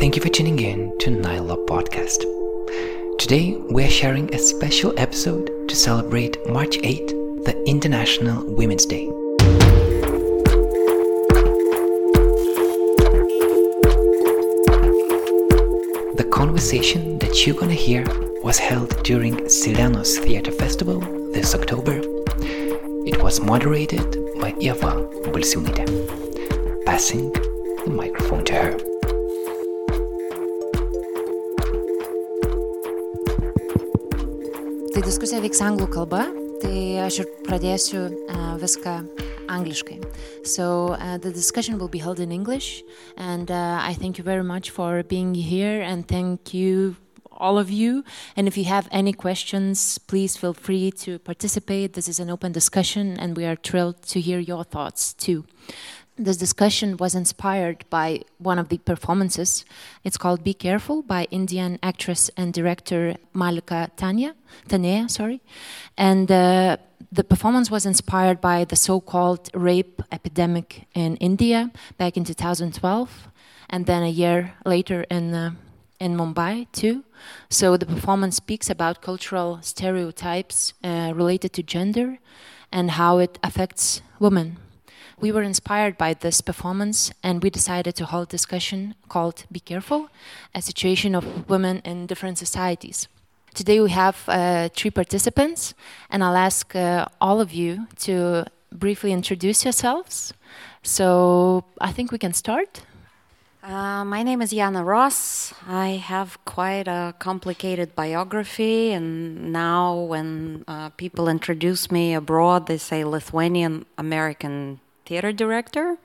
Thank you for tuning in to Law Podcast. Today we are sharing a special episode to celebrate March 8, the International Women's Day. The conversation that you're gonna hear was held during Sirenos Theatre Festival this October. It was moderated by Eva Balsiunite. Passing the microphone to her. Tai diskusija vyks anglų kalba, tai aš ir pradėsiu uh, viską angliškai. So uh, the discussion will be held in English, and uh, I thank you very much for being here, and thank you all of you. And if you have any questions, please feel free to participate. This is an open discussion, and we are thrilled to hear your thoughts too. This discussion was inspired by one of the performances. It's called "Be Careful" by Indian actress and director Malika Tanya, Tanea, sorry, and. Uh, the performance was inspired by the so-called rape epidemic in India back in 2012, and then a year later in uh, in Mumbai too. So the performance speaks about cultural stereotypes uh, related to gender and how it affects women. We were inspired by this performance and we decided to hold a discussion called Be Careful, a situation of women in different societies. Today we have uh, three participants and I'll ask uh, all of you to briefly introduce yourselves. So I think we can start. Uh, my name is Jana Ross. I have quite a complicated biography, and now when uh, people introduce me abroad, they say Lithuanian American theater director.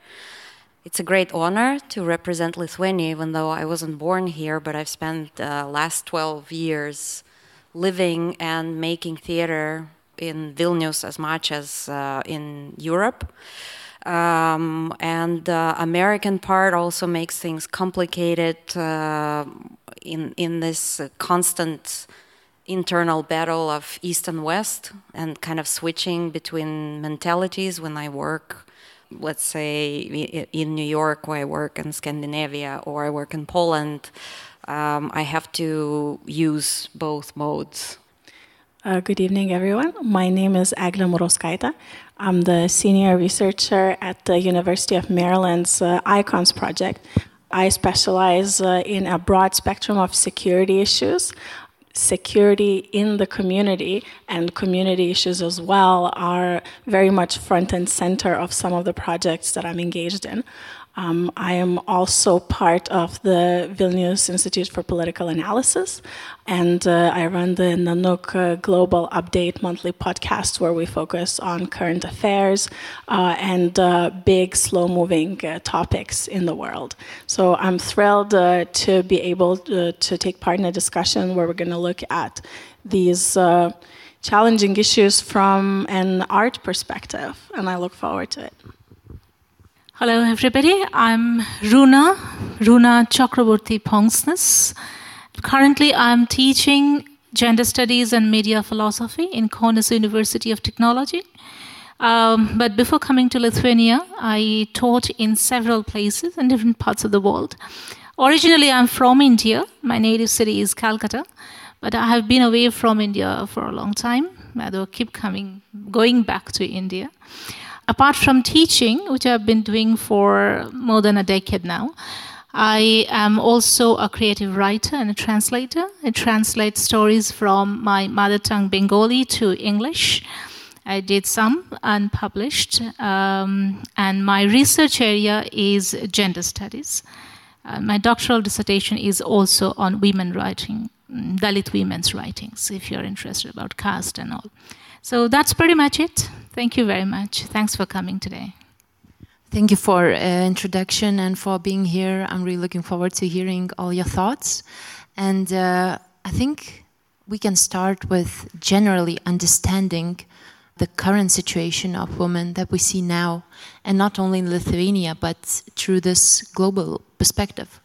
It's a great honor to represent Lithuania, even though I wasn't born here, but I've spent the uh, last 12 years living and making theater in Vilnius as much as uh, in Europe. Um, and the American part also makes things complicated uh, in in this constant internal battle of East and West, and kind of switching between mentalities when I work. Let's say in New York, where I work in Scandinavia, or I work in Poland, um, I have to use both modes. Uh, good evening, everyone. My name is Eglė Murauskaitė. I'm the senior researcher at the University of Maryland's uh, ICONS project. I specialize uh, in a broad spectrum of security issues. Security in the community and community issues as well are very much front and center of some of the projects that I'm engaged in. Um, I am also part of the Vilnius Institute for Political Analysis, and uh, I run the Nanook uh, Global Update monthly podcast where we focus on current affairs uh, and uh, big, slow moving uh, topics in the world. So I'm thrilled uh, to be able to, to, take part in a discussion where we're going to look at these. Challenging issues from an art perspective, and I look forward to it. Hello, everybody. I'm Runa, Runa Chakraborty Paunksnis. Currently, I'm teaching gender studies and media philosophy in Kaunas University of Technology. Um, but before coming to Lithuania, I taught in several places in different parts of the world. Originally, I'm from India. My native city is Calcutta, but I have been away from India for a long time. I keep coming, going back to India apart from teaching, which I've been doing for more than a decade now, I am also a creative writer and a translator. I translate stories from my mother tongue Bengali to English. I did some unpublished, um, and my research area is gender studies. Uh, my doctoral dissertation is also on women writing, Dalit women's writings, if you're interested about caste and all. So that's pretty much it. Thank you very much. Thanks for coming today. Thank you for uh, introduction and for being here. I'm really looking forward to hearing all your thoughts. And uh, I think we can start with generally understanding the current situation of women that we see now, and not only in Lithuania, but through this global perspective.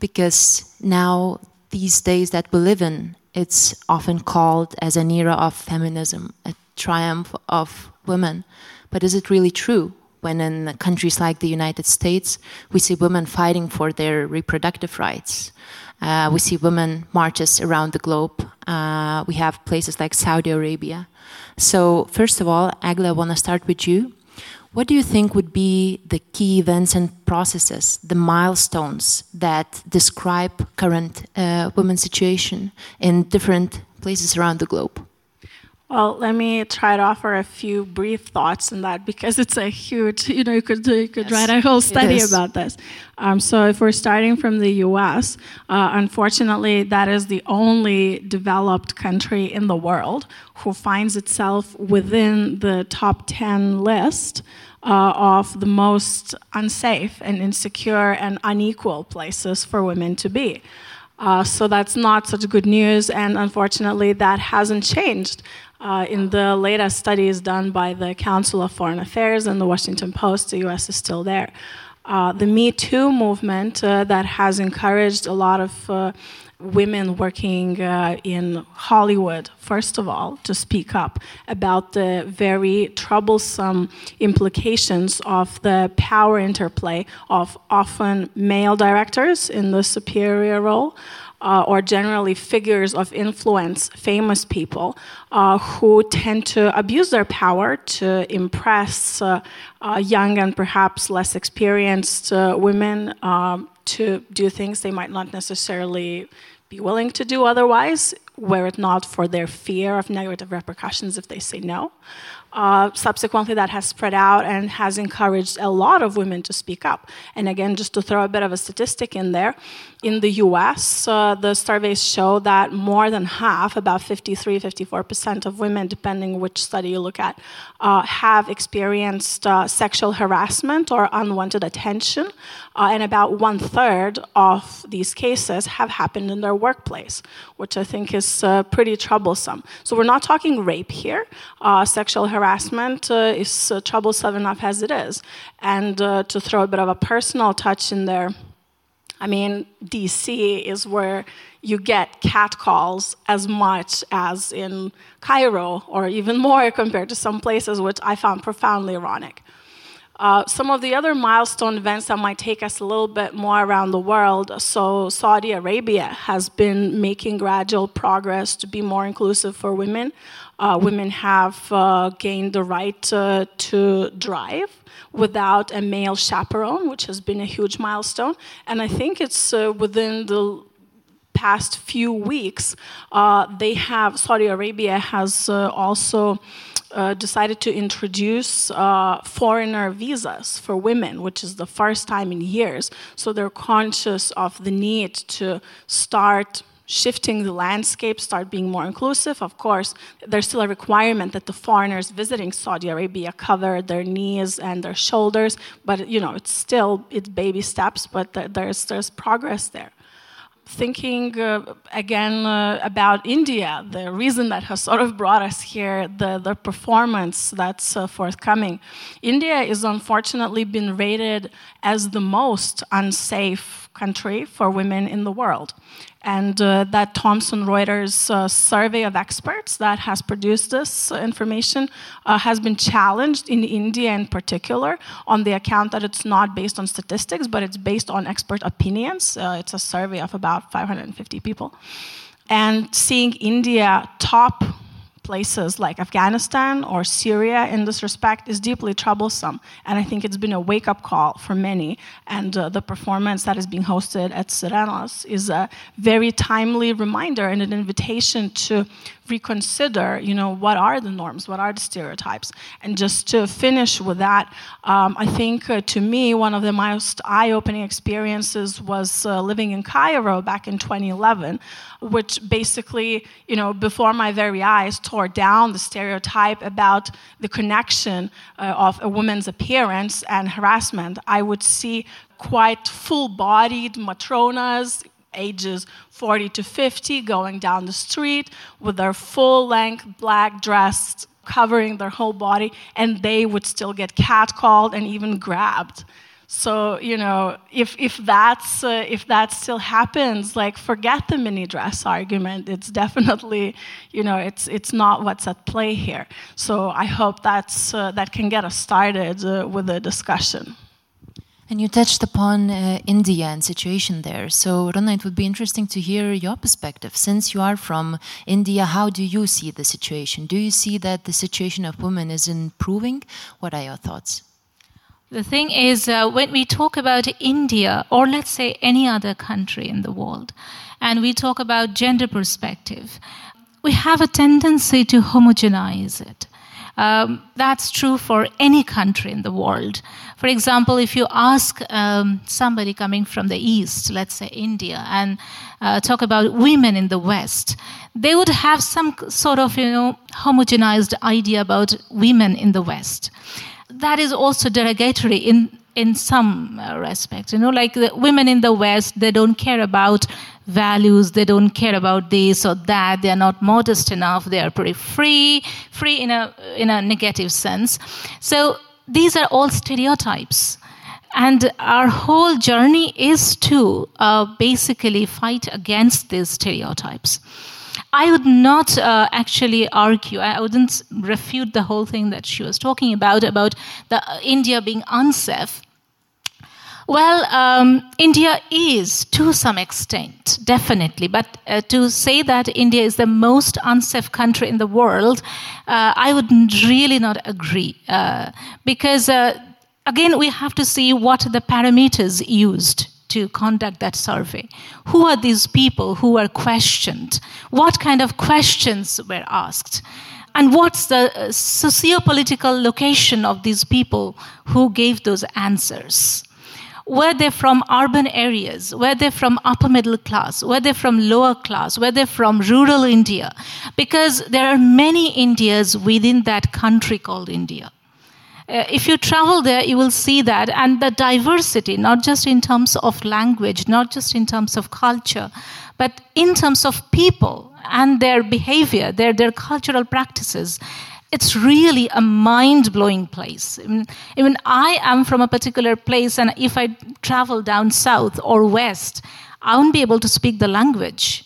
Because now, these days that we live in, it's often called as an era of feminism, a triumph of women. But is it really true? when in countries like the United States, we see women fighting for their reproductive rights. Uh, we see women marches around the globe. Uh, we have places like Saudi Arabia. So, first of all, Eglė, I want to start with you. What do you think would be the key events and processes, the milestones that describe current uh, women's situation in different places around the globe? Well, let me try to offer a few brief thoughts on that because it's a huge, you know, you could, you could yes, write a whole study about this. Um, so, if we're starting from the US, uh, unfortunately, that is the only developed country in the world who finds itself within the top 10 list. Uh, of the most unsafe and insecure and unequal places for women to be. Uh, so that's not such good news, and unfortunately, that hasn't changed. Uh, in the latest studies done by the Council of Foreign Affairs and the Washington Post, the US is still there. Uh, the Me Too movement uh, that has encouraged a lot of uh, women working uh, in Hollywood, first of all, to speak up about the very troublesome implications of the power interplay of often male directors in the superior role uh, or generally figures of influence, famous people, uh, who tend to abuse their power to impress uh, uh young and perhaps less experienced uh, women um, to do things they might not necessarily be willing to do otherwise, were it not for their fear of negative repercussions if they say no. Uh, subsequently, that has spread out and has encouraged a lot of women to speak up. And again, just to throw a bit of a statistic in there, in the US, uh, the surveys show that more than half, about 53, 54% of women, depending which study you look at, uh, have experienced uh, sexual harassment or unwanted attention. Uh, and about one third of these cases have happened in their workplace, which I think is uh, pretty troublesome. So we're not talking rape here. sexual harassment uh, is uh, troublesome enough as it is. And uh, to throw a bit of a personal touch in there, I mean, DC is where you get catcalls as much as in Cairo, or even more compared to some places, which I found profoundly ironic. Uh, some of the other milestone events that might take us a little bit more around the world. So, Saudi Arabia has been making gradual progress to be more inclusive for women. Uh, women have uh, gained the right uh, to drive without a male chaperone, which has been a huge milestone. And I think it's uh, within the past few weeks, uh, they have, Saudi Arabia has uh, also. Uh, decided to introduce uh, foreigner visas for women, which is the first time in years. So they're conscious of the need to start shifting the landscape, start being more inclusive. Of course, there's still a requirement that the foreigners visiting Saudi Arabia cover their knees and their shoulders, but you know, it's still it's baby steps, but there's there's progress there thinking uh, again uh, about India, the reason that has sort of brought us here, the, the performance that's uh, forthcoming. India is unfortunately been rated as the most unsafe country for women in the world. And uh, that Thomson Reuters uh, survey of experts that has produced this information uh, has been challenged in India in particular on the account that it's not based on statistics, but it's based on expert opinions. Uh, it's a survey of about 550 people. And seeing India top places like Afghanistan or Syria in this respect is deeply troublesome. And I think it's been a wake up call for many. And uh, the performance that is being hosted at Sirenos is a very timely reminder and an invitation to reconsider, you know, what are the norms, what are the stereotypes. And just to finish with that, um, I think uh, to me, one of the most eye opening experiences was uh, living in Cairo back in 2011, which basically, you know, before my very eyes tore down the stereotype about the connection uh, of a woman's appearance and harassment. I would see quite full bodied Matronas, ages 40 to 50 going down the street with their full length black dress covering their whole body, and they would still get catcalled and even grabbed. So you know, if if that's uh, if that still happens, like forget the mini dress argument. It's definitely, you know, it's it's not what's at play here. So I hope that's uh, that can get us started uh, with a discussion. And you touched upon uh, India and situation there. So, Runa, it would be interesting to hear your perspective. Since you are from India, how do you see the situation? Do you see that the situation of women is improving? What are your thoughts? The thing is, uh, when we talk about India, or let's say any other country in the world, and we talk about gender perspective, we have a tendency to homogenize it. Um, that's true for any country in the world. For example, if you ask um, somebody coming from the East, let's say India, and uh, talk about women in the West, they would have some sort of, you know, homogenized idea about women in the West that is also derogatory in in some uh, respects you know like the women in the west they don't care about values they don't care about this or that they are not modest enough they are pretty free free in a in a negative sense. So these are all stereotypes. And our whole journey is to uh, basically fight against these stereotypes. I would not uh, actually argue, I wouldn't refute the whole thing that she was talking about, about the, uh, India being unsafe. Well, um, India is to some extent, definitely, but uh, to say that India is the most unsafe country in the world, uh, I would really not agree. Uh, because, uh, again, we have to see what the parameters used to conduct that survey. Who are these people who were questioned? What kind of questions were asked? And what's the uh, socio-political location of these people who gave those answers? Were they from urban areas? Were they from upper middle class? Were they from lower class? Were they from rural India? Because there are many Indias within that country called India. Uh, if you travel there, you will see that, and the diversity, not just in terms of language, not just in terms of culture, but in terms of people and their behavior, their, their cultural practices. It's really a mind blowing place. Even, I am from a particular place, and if I travel down south or west, I won't be able to speak the language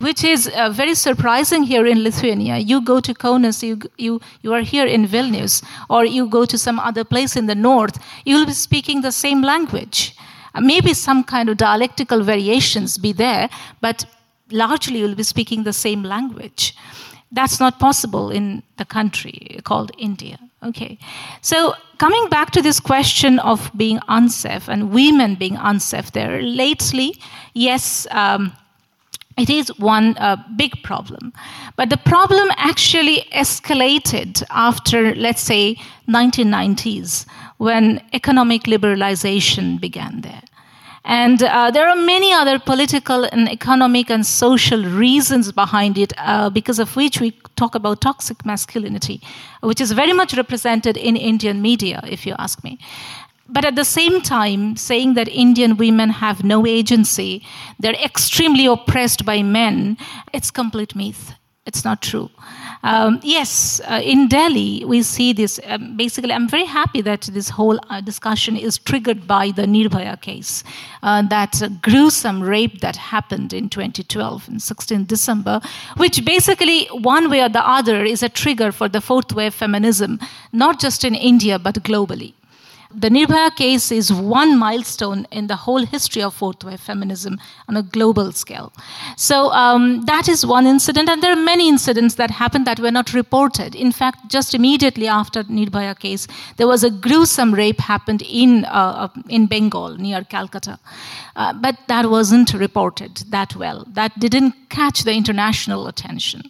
which is uh, very surprising here in Lithuania. You go to Kaunas, you, you, you are here in Vilnius, or you go to some other place in the north, you'll be speaking the same language. Uh, maybe some kind of dialectical variations be there, but largely you'll be speaking the same language. That's not possible in the country called India. Okay. So, coming back to this question of being unsafe and women being unsafe there, lately, yes, um, it is one uh, big problem. But the problem actually escalated after, let's say, 1990s, when economic liberalization began there. And uh, there are many other political and economic and social reasons behind it, uh, because of which we talk about toxic masculinity, which is very much represented in Indian media, if you ask me but at the same time, saying that Indian women have no agency, they're extremely oppressed by men, it's complete myth. It's not true. Um, yes, uh, in Delhi, we see this. Um, basically, I'm very happy that this whole uh, discussion is triggered by the Nirbhaya case, uh, that gruesome rape that happened in 2012, in 16 December, which basically, one way or the other, is a trigger for the fourth wave feminism, not just in India, but globally. The Nirbhaya case is one milestone in the whole history of fourth wave feminism on a global scale. So um, that is one incident, and there are many incidents that happened that were not reported. In fact, just immediately after Nirbhaya case, there was a gruesome rape happened in uh, uh in Bengal near Calcutta, uh, but that wasn't reported that well. That didn't catch the international attention.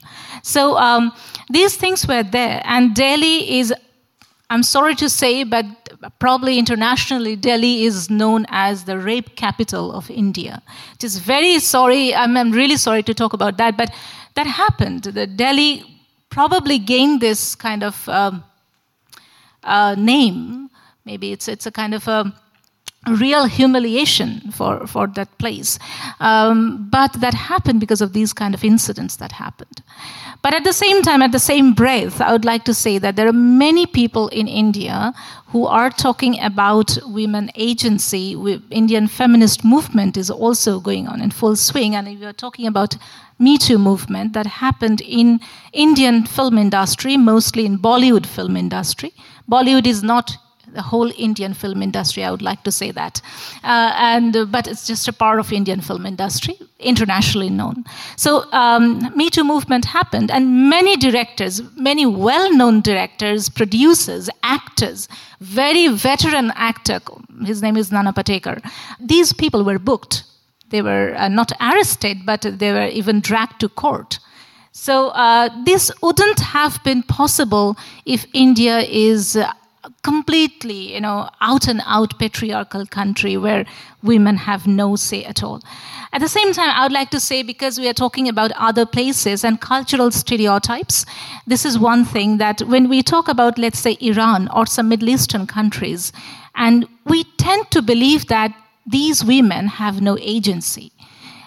So um, these things were there, and Delhi is I'm sorry to say, but probably internationally, Delhi is known as the rape capital of India. It is very sorry, I'm, I'm really sorry to talk about that, but that happened. The Delhi probably gained this kind of um, uh, name. Maybe it's, it's a kind of a real humiliation for, for that place. Um, but that happened because of these kind of incidents that happened. But at the same time, at the same breath, I would like to say that there are many people in India who are talking about women agency. Indian feminist movement is also going on in full swing, and we are talking about Me Too movement that happened in Indian film industry, mostly in Bollywood film industry. Bollywood is not the whole Indian film industry. I would like to say that, uh, and uh, but it's just a part of Indian film industry, internationally known. So um, Me Too movement happened, and many directors, many well-known directors, producers, actors, very veteran actor, his name is Nana Patekar. These people were booked. They were uh, not arrested, but they were even dragged to court. So uh, this wouldn't have been possible if India is uh, completely, you know, out and out patriarchal country where women have no say at all. At the same time, I would like to say, because we are talking about other places and cultural stereotypes, this is one thing that when we talk about, let's say, Iran or some Middle Eastern countries, and we tend to believe that these women have no agency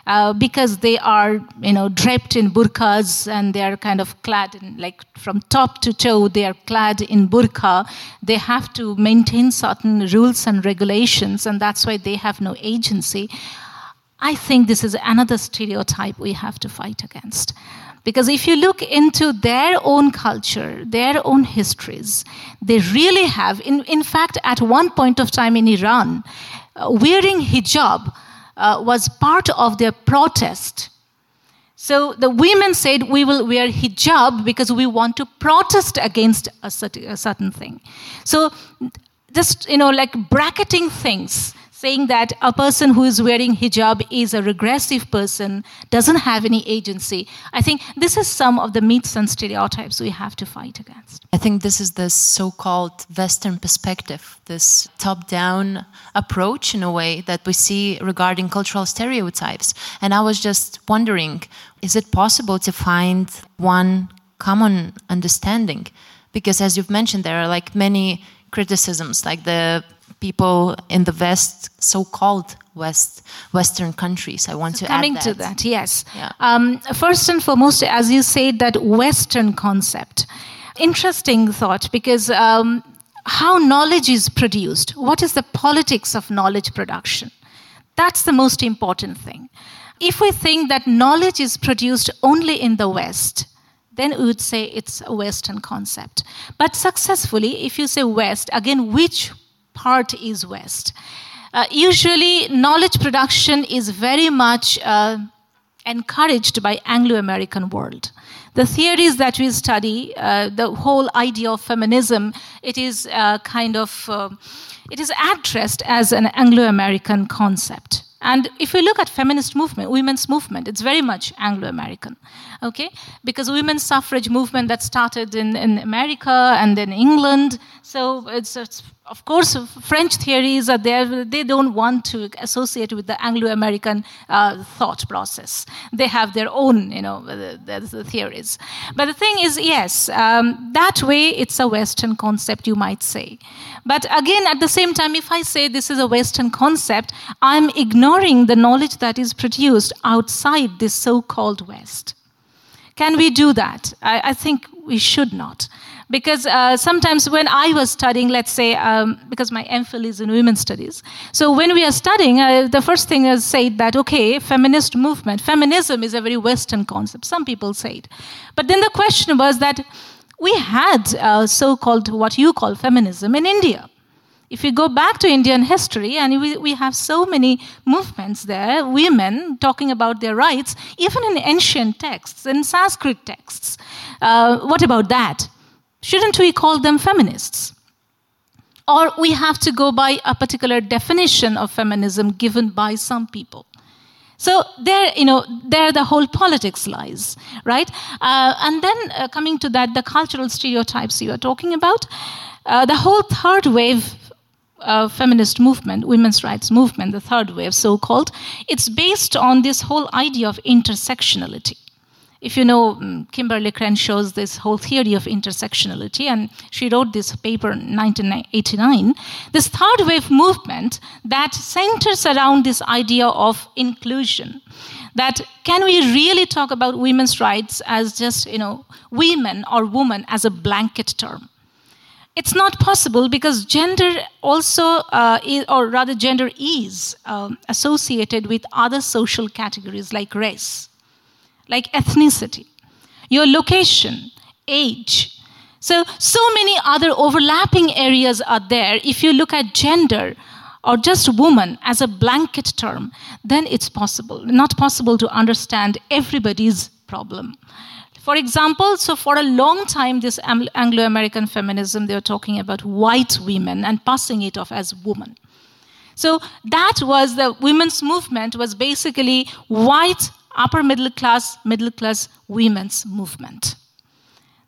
uh, because they are, you know, draped in burqas and they are kind of clad in, like, from top to toe, they are clad in burqa. They have to maintain certain rules and regulations, and that's why they have no agency. I think this is another stereotype we have to fight against. Because if you look into their own culture, their own histories, they really have, in, in fact, at one point of time in Iran, uh, wearing hijab uh, was part of their protest. So the women said, We will wear hijab because we want to protest against a certain, a certain thing. So just, you know, like bracketing things saying that a person who is wearing hijab is a regressive person, doesn't have any agency. I think this is some of the myths and stereotypes we have to fight against. I think this is the so called Western perspective, this top down approach in a way that we see regarding cultural stereotypes. And I was just wondering is it possible to find one common understanding? Because as you've mentioned, there are like many criticisms, like the people in the West, so-called West, Western countries. I want so to coming that. to that. Yes. Yeah. Um, first and foremost, as you say, that Western concept. Interesting thought because um, how knowledge is produced. What is the politics of knowledge production? That's the most important thing. If we think that knowledge is produced only in the West, then we would say it's a Western concept. But successfully, if you say West, again, which part is West. Uh, usually, knowledge production is very much uh, encouraged by Anglo-American world. The theories that we study, uh, the whole idea of feminism, it is uh, kind of uh, it is addressed as an Anglo-American concept. And if we look at feminist movement, women's movement, it's very much Anglo-American, okay? Because women's suffrage movement that started in, in America and in England, so it's, it's of course, French theories are there. They don't want to associate with the Anglo-American uh, thought process. They have their own, you know, the, the, the theories. But the thing is, yes, um, that way it's a Western concept, you might say. But again, at the same time, if I say this is a Western concept, I'm ignoring the knowledge that is produced outside this so-called West. Can we do that? I, I think we should not. Because uh, sometimes when I was studying, let's say, um, because my MPhil is in women's studies, so when we are studying, uh, the first thing is said that, okay, feminist movement, feminism is a very Western concept. Some people say it. But then the question was that we had uh, so called what you call feminism in India. If you go back to Indian history, and we, we have so many movements there, women talking about their rights, even in ancient texts, in Sanskrit texts. Uh, what about that? Shouldn't we call them feminists? Or we have to go by a particular definition of feminism given by some people. So there, you know, there the whole politics lies, right? Uh, and then uh, coming to that, the cultural stereotypes you are talking about, uh, the whole third wave uh, feminist movement, women's rights movement, the third wave, so called, it's based on this whole idea of intersectionality if you know mm, Kimberlé Crenshaw's this whole theory of intersectionality, and she wrote this paper in 1989, this third wave movement that centers around this idea of inclusion. That can we really talk about women's rights as just, you know, women or woman as a blanket term? It's not possible because gender also, uh, is, or rather, gender is um, associated with other social categories like race, like ethnicity, your location, age. So, so many other overlapping areas are there. If you look at gender or just woman as a blanket term, then it's possible, not possible to understand everybody's problem. For example, so for a long time, this Anglo American feminism, they were talking about white women and passing it off as woman. So that was the women's movement, was basically white, upper middle class, middle class women's movement.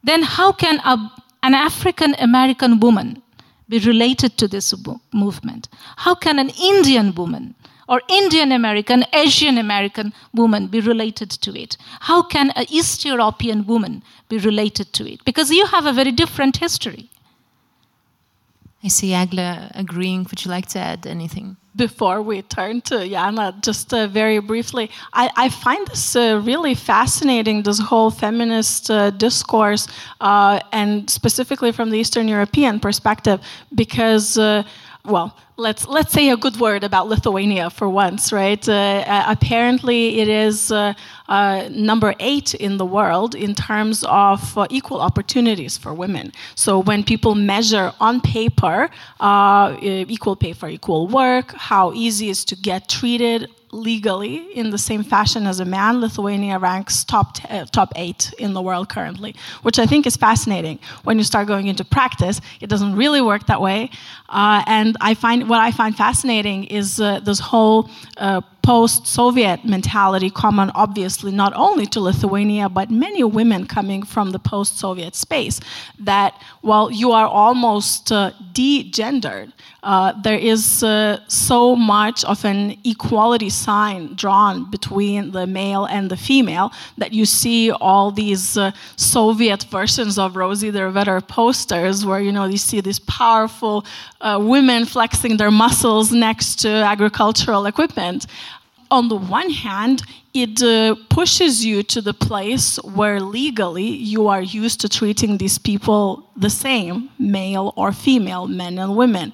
Then how can a, an African American woman be related to this movement? How can an Indian woman or Indian American, Asian American woman be related to it? How can an East European woman be related to it? Because you have a very different history. I see Eglė agreeing. Would you like to add anything? Before we turn to Jana, just uh, very briefly, I, I find this uh, really fascinating, this whole feminist uh, discourse, uh, and specifically from the Eastern European perspective, because uh, well, let's let's say a good word about Lithuania for once, right? Uh, apparently, it is uh, uh, number eight in the world in terms of uh, equal opportunities for women. So when people measure on paper uh, equal pay for equal work, how easy it is to get treated legally in the same fashion as a man, Lithuania ranks top, uh, top eight in the world currently, which I think is fascinating. When you start going into practice, it doesn't really work that way. Uh, and I find what I find fascinating is uh, this whole uh, post Soviet mentality, common obviously not only to Lithuania, but many women coming from the post Soviet space, that while you are almost uh, degendered, uh, there is uh, so much of an equality sign drawn between the male and the female that you see all these uh, Soviet versions of Rosie the Riveter posters where you know you see these powerful uh, women flexing their muscles next to agricultural equipment on the one hand, it uh, pushes you to the place where legally you are used to treating these people the same, male or female, men and women.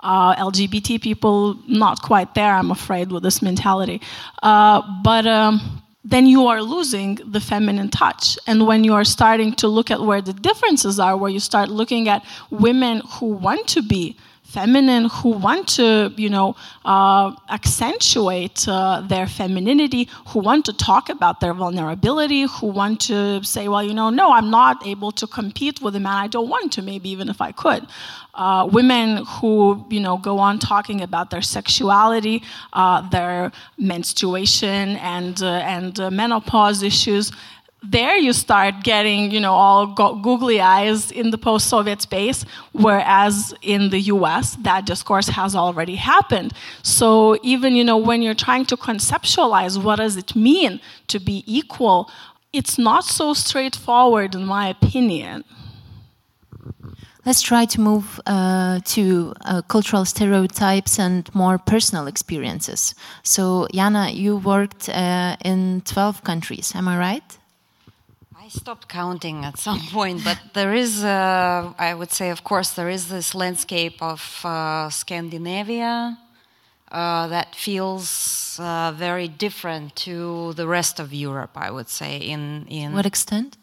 Uh, LGBT people, not quite there, I'm afraid, with this mentality. Uh, but um, then you are losing the feminine touch. And when you are starting to look at where the differences are, where you start looking at women who want to be feminine who want to, you know, uh, accentuate uh, their femininity, who want to talk about their vulnerability, who want to say, well, you know, no, I'm not able to compete with a man. I don't want to, maybe even if I could. Uh, women who, you know, go on talking about their sexuality, uh, their menstruation and, uh, and uh, menopause issues there you start getting you know all googly eyes in the post-soviet space whereas in the us that discourse has already happened so even you know when you're trying to conceptualize what does it mean to be equal it's not so straightforward in my opinion Let's try to move uh, to uh, cultural stereotypes and more personal experiences. So, Jana, you worked uh, in 12 countries, am I right? Stopped counting at some point, but there is, uh, I would say, of course, there is this landscape of uh, Scandinavia uh, that feels uh, very different to the rest of Europe. I would say, in in what extent?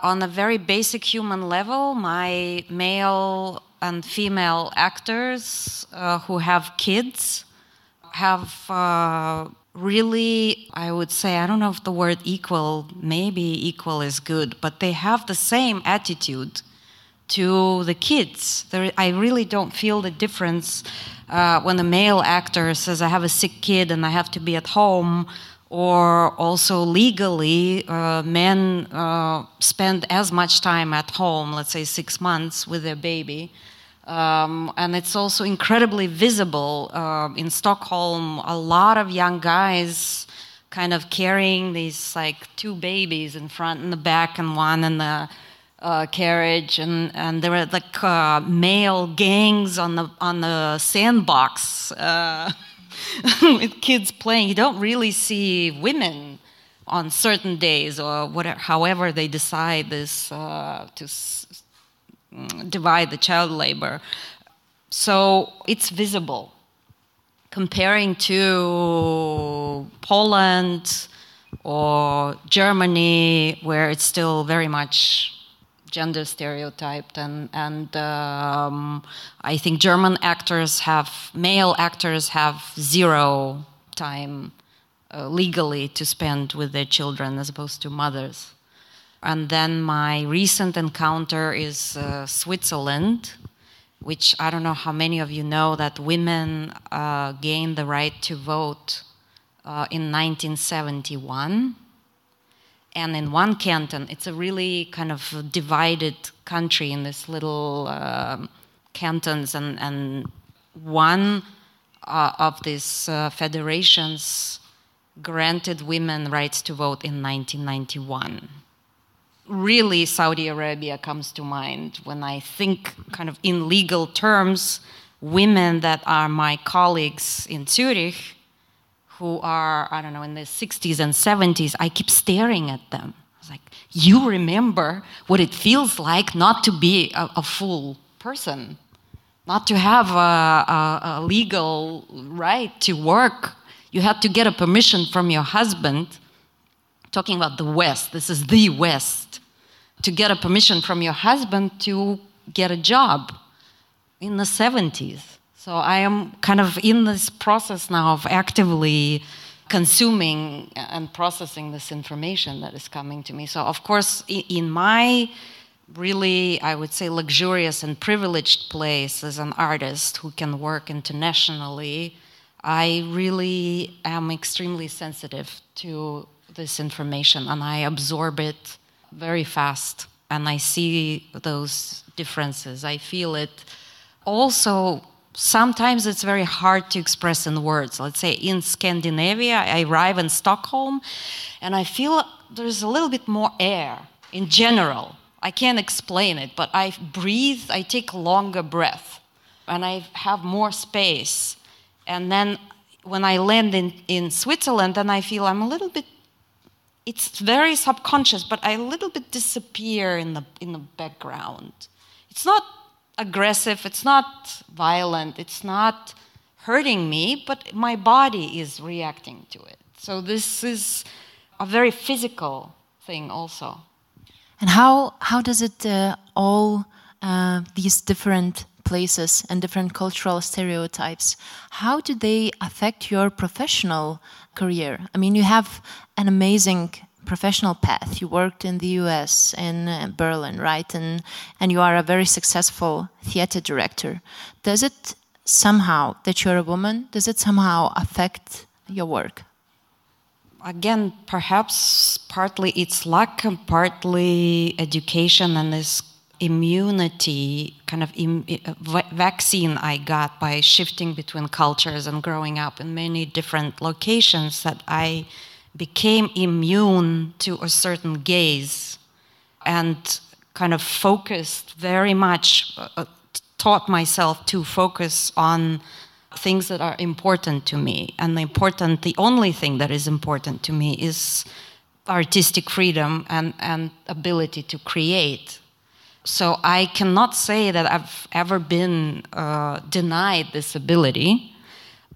On a very basic human level, my male and female actors uh, who have kids have uh, really, I would say, I don't know if the word equal, maybe equal is good, but they have the same attitude to the kids. There, I really don't feel the difference uh, when a male actor says, I have a sick kid and I have to be at home, or also legally, uh, men uh, spend as much time at home, let's say six months, with their baby um, and it's also incredibly visible uh, in Stockholm. A lot of young guys kind of carrying these like two babies in front and the back and one in the uh, carriage and, and there were like uh, male gangs on the on the sandbox uh, with kids playing you don't really see women on certain days or whatever however they decide this uh, to divide the child labor so it's visible comparing to Poland or Germany, where it's still very much gender stereotyped, and and um, I think German actors have male actors have zero time uh, legally to spend with their children as opposed to mothers. And then my recent encounter is uh, Switzerland, which I don't know how many of you know that women uh, gained the right to vote uh, in 1971. And in one canton, it's a really kind of divided country in this little uh, cantons, and, and one uh, of these uh, federations granted women rights to vote in 1991 really Saudi Arabia comes to mind when I think, kind of in legal terms, women that are my colleagues in Zurich, who are, I don't know, in the 60s and 70s, I keep staring at them. I was like, you remember what it feels like not to be a, a full person, not to have a, a, a legal right to work. You had to get a permission from your husband talking about the West, this is the West, to get a permission from your husband to get a job in the 70s. So I am kind of in this process now of actively consuming and processing this information that is coming to me. So, of course, in my really, I would say, luxurious and privileged place as an artist who can work internationally, I really am extremely sensitive to this information and I absorb it very fast and I see those differences. I feel it. Also, sometimes it's very hard to express in words. Let's say in Scandinavia, I arrive in Stockholm and I feel there's a little bit more air in general. I can't explain it, but I breathe, I take longer breath, and I have more space. And then when I land in, in Switzerland, then I feel I'm a little bit it's very subconscious, but I a little bit disappear in the in the background. It's not aggressive, it's not violent, it's not hurting me, but my body is reacting to it. So this is a very physical thing also. And how how does it uh, all uh, these different places and different cultural stereotypes. How do they affect your professional career? I mean you have an amazing professional path. You worked in the us in uh, berlin right? And and you are a very successful theater director. Does it somehow that you're a woman does it somehow affect your work? Again perhaps partly it's luck partly education and this immunity kind of Im- vaccine I got by shifting between cultures and growing up in many different locations that I became immune to a certain gaze and kind of focused very much uh, uh taught myself to focus on things that are important to me. And the important the only thing that is important to me is artistic freedom and, and ability to create so I cannot say that I've ever been uh, denied this ability,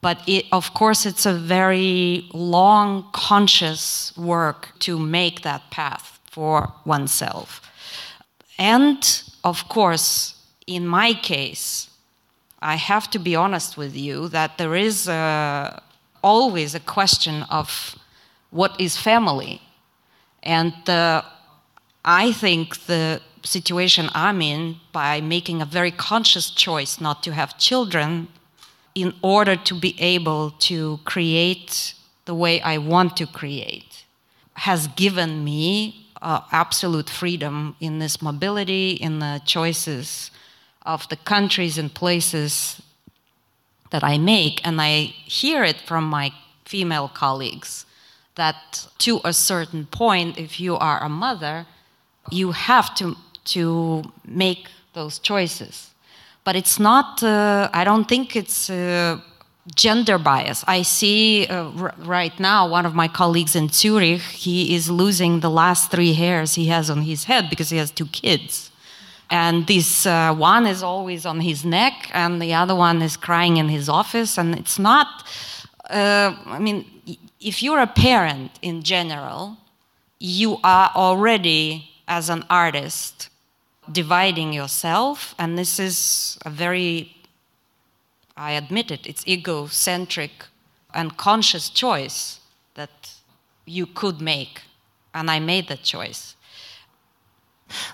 but it, of course, it's a very long, conscious work to make that path for oneself. And of course, in my case, I have to be honest with you that there is a, always a question of what is family. And uh, I think the situation I'm in by making a very conscious choice not to have children in order to be able to create the way I want to create has given me uh, absolute freedom in this mobility, in the choices of the countries and places that I make. And I hear it from my female colleagues that to a certain point, if you are a mother, you have to, to make those choices. But it's not, uh, I don't think it's uh, gender bias. I see uh, right now one of my colleagues in Zurich, he is losing the last three hairs he has on his head because he has two kids. And this uh, one is always on his neck, and the other one is crying in his office. And it's not, uh, I mean, if you're a parent in general, you are already, as an artist, dividing yourself. And this is a very I admit it, it's egocentric and conscious choice that you could make. And I made that choice.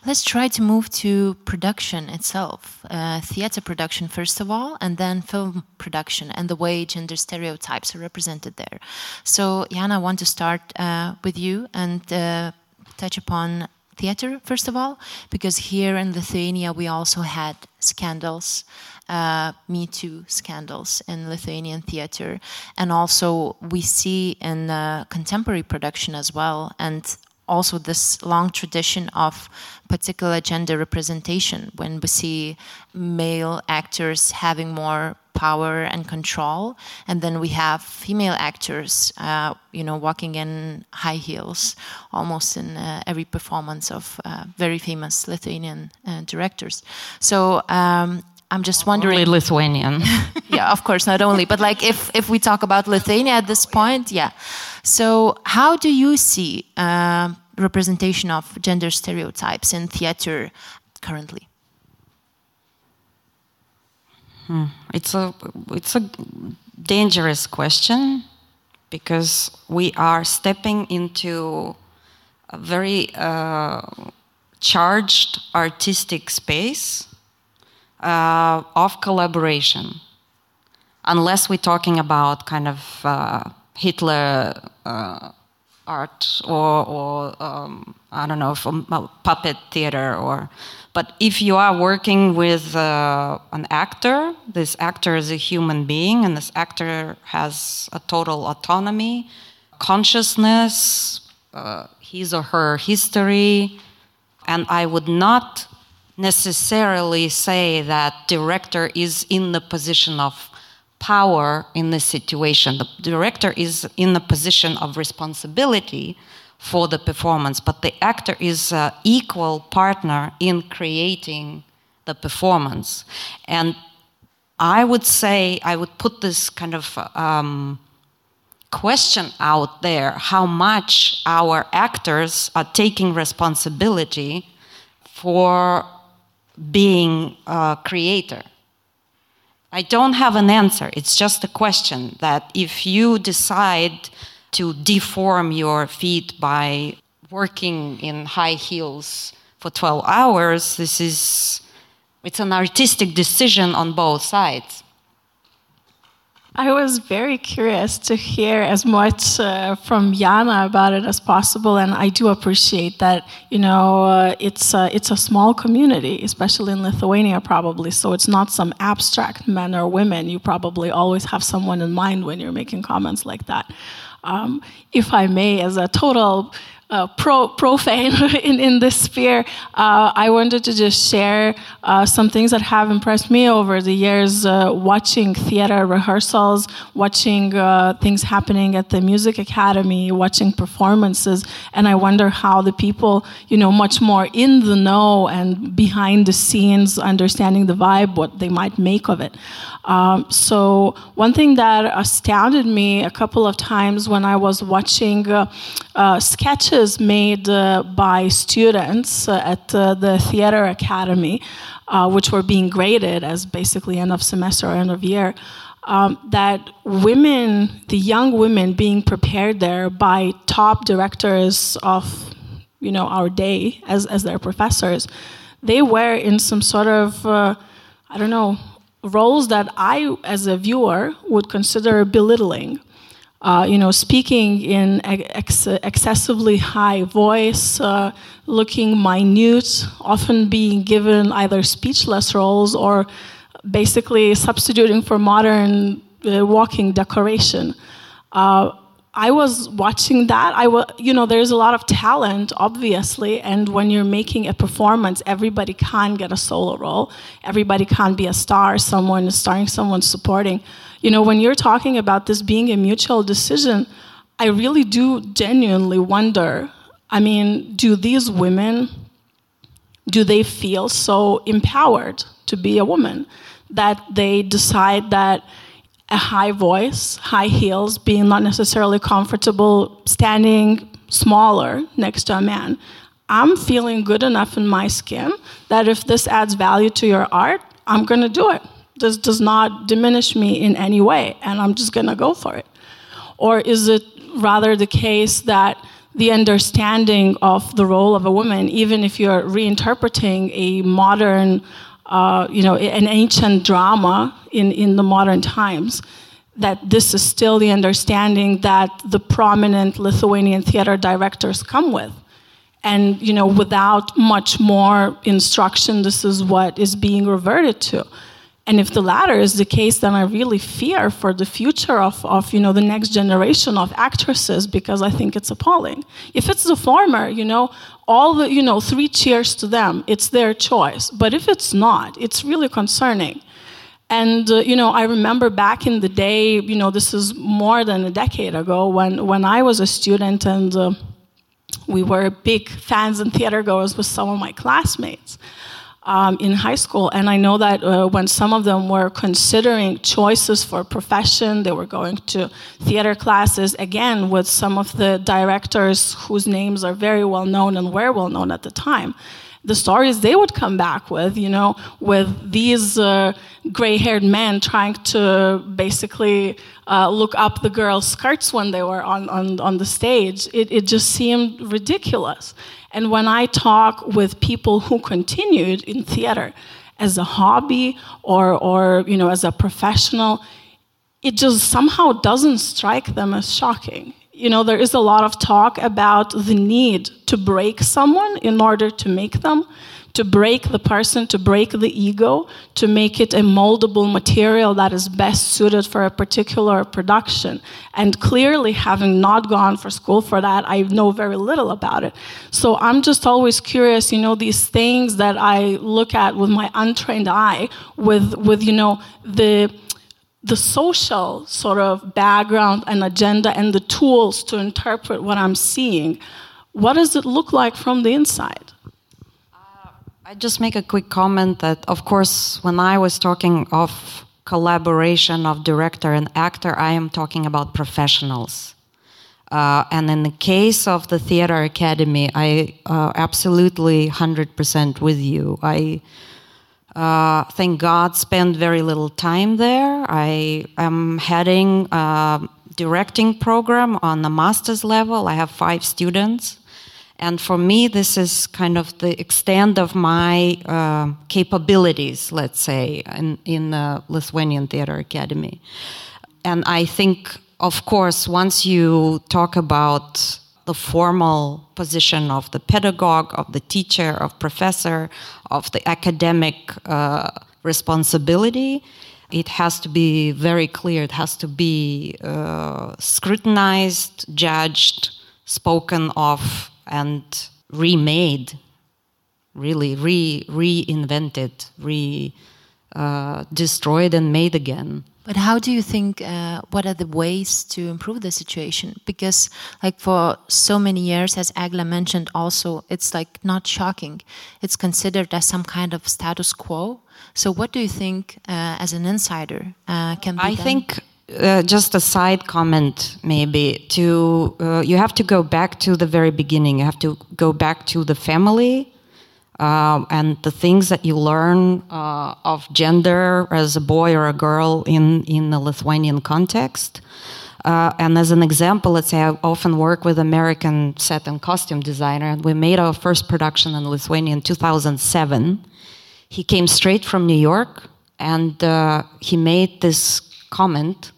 Let's try to move to production itself, uh, theater production first of all, and then film production and the way gender stereotypes are represented there. So, Jana, I want to start uh, with you and uh, touch upon theater first of all, because here in Lithuania we also had scandals uh, Me Too scandals in Lithuanian theater. And also, we see in uh, contemporary production as well, and also this long tradition of particular gender representation when we see male actors having more power and control and then we have female actors uh, you know walking in high heels almost in uh, every performance of uh, very famous lithuanian uh, directors so um, I'm just wondering. Only Lithuanian. yeah, of course, not only, but like if if we talk about Lithuania at this point, yeah. So how do you see uh, representation of gender stereotypes in theater currently? Hmm. It's a it's a dangerous question because we are stepping into a very uh, charged artistic space uh, of collaboration, unless we're talking about kind of uh, Hitler uh, art or, or um, I don't know, from puppet theater or. But if you are working with uh, an actor, this actor is a human being, and this actor has a total autonomy, consciousness, uh, his or her history, and I would not necessarily say that director is in the position of power in this situation. The director is in the position of responsibility for the performance, but the actor is an equal partner in creating the performance. And I would say, I would put this kind of um, question out there how much our actors are taking responsibility for being a creator? I don't have an answer. It's just a question that if you decide to deform your feet by working in high heels for 12 hours, this is it's an artistic decision on both sides. I was very curious to hear as much uh, from Jana about it as possible, and I do appreciate that. You know, uh, it's uh, it's a small community, especially in Lithuania, probably. So it's not some abstract men or women. You probably always have someone in mind when you're making comments like that. Um, if I may, as a total uh, pro, profane in, in this sphere, uh, I wanted to just share uh, some things that have impressed me over the years uh, watching theater rehearsals, watching uh, things happening at the Music Academy, watching performances, and I wonder how the people, you know, much more in the know and behind the scenes, understanding the vibe, what they might make of it. Um, so, one thing that astounded me a couple of times when I was watching uh, sketches sketches made uh, by students uh, at uh, the Theater Academy, which were being graded as basically end of semester or end of year. Um, that women, the young women being prepared there by top directors of, you know, our day as, as their professors, they were in some sort of, uh, I don't know, roles that I, as a viewer, would consider belittling uh, you know, speaking in ex excessively high voice, uh, looking minute, often being given either speechless roles or basically substituting for modern uh, walking decoration. Uh, I was watching that. I was, you know, there's a lot of talent, obviously, and when you're making a performance, everybody can't get a solo role. Everybody can't be a star. Someone is starring, someone supporting. You know, when you're talking about this being a mutual decision, I really do genuinely wonder. I mean, do these women, do they feel so empowered to be a woman that they decide that? a high voice, high heels, being not necessarily comfortable standing smaller next to a man. I'm feeling good enough in my skin that if this adds value to your art, I'm going to do it. This does not diminish me in any way, and I'm just going to go for it. Or is it rather the case that the understanding of the role of a woman, even if you're reinterpreting a modern uh, you know, an ancient drama in, in the modern times, that this is still the understanding that the prominent Lithuanian theater directors come with. And, you know, without much more instruction, this is what is being reverted to. And if the latter is the case, then I really fear for the future of, of you know, the next generation of actresses because I think it's appalling. If it's the former, you know, all the, you know, three cheers to them, it's their choice. But if it's not, it's really concerning. And, uh, you know, I remember back in the day, you know, this is more than a decade ago when, when I was a student and uh, we were big fans and theater goers with some of my classmates um, in high school. And I know that uh, when some of them were considering choices for profession, they were going to theater classes, again, with some of the directors whose names are very well known and were well known at the time the stories they would come back with, you know, with these uh, gray haired men trying to basically uh, look up the girls' skirts when they were on, on, on the stage, it, it just seemed ridiculous. And when I talk with people who continued in theater as a hobby or, or you know, as a professional, it just somehow doesn't strike them as shocking. You know, there is a lot of talk about the need to break someone in order to make them to break the person, to break the ego, to make it a moldable material that is best suited for a particular production. And clearly, having not gone for school for that, I know very little about it. So I'm just always curious, you know, these things that I look at with my untrained eye, with, with you know, the the social sort of background and agenda and the tools to interpret what I'm seeing. What does it look like from the inside? I just make a quick comment that, of course, when I was talking of collaboration of director and actor, I am talking about professionals. Uh, and in the case of the Theater Academy, I uh, absolutely 100% with you. I uh, thank God spent very little time there. I am heading a directing program on the master's level. I have five students. And for me, this is kind of the extent of my uh, capabilities, let's say, in, in the Lithuanian Theater Academy. And I think, of course, once you talk about the formal position of the pedagogue, of the teacher, of professor, of the academic uh, responsibility, it has to be very clear. It has to be uh, scrutinized, judged, spoken of and remade, really re reinvented, re uh, destroyed and made again. But how do you think? Uh, what are the ways to improve the situation? Because, like for so many years, as Eglė mentioned, also it's like not shocking. It's considered as some kind of status quo. So, what do you think, uh, as an insider, uh, can be I done? think uh, just a side comment maybe to uh, you have to go back to the very beginning you have to go back to the family uh, and the things that you learn uh, of gender as a boy or a girl in in the lithuanian context uh, and as an example let's say i often work with american set and costume designer and we made our first production in lithuania in 2007 he came straight from new york and he made this comment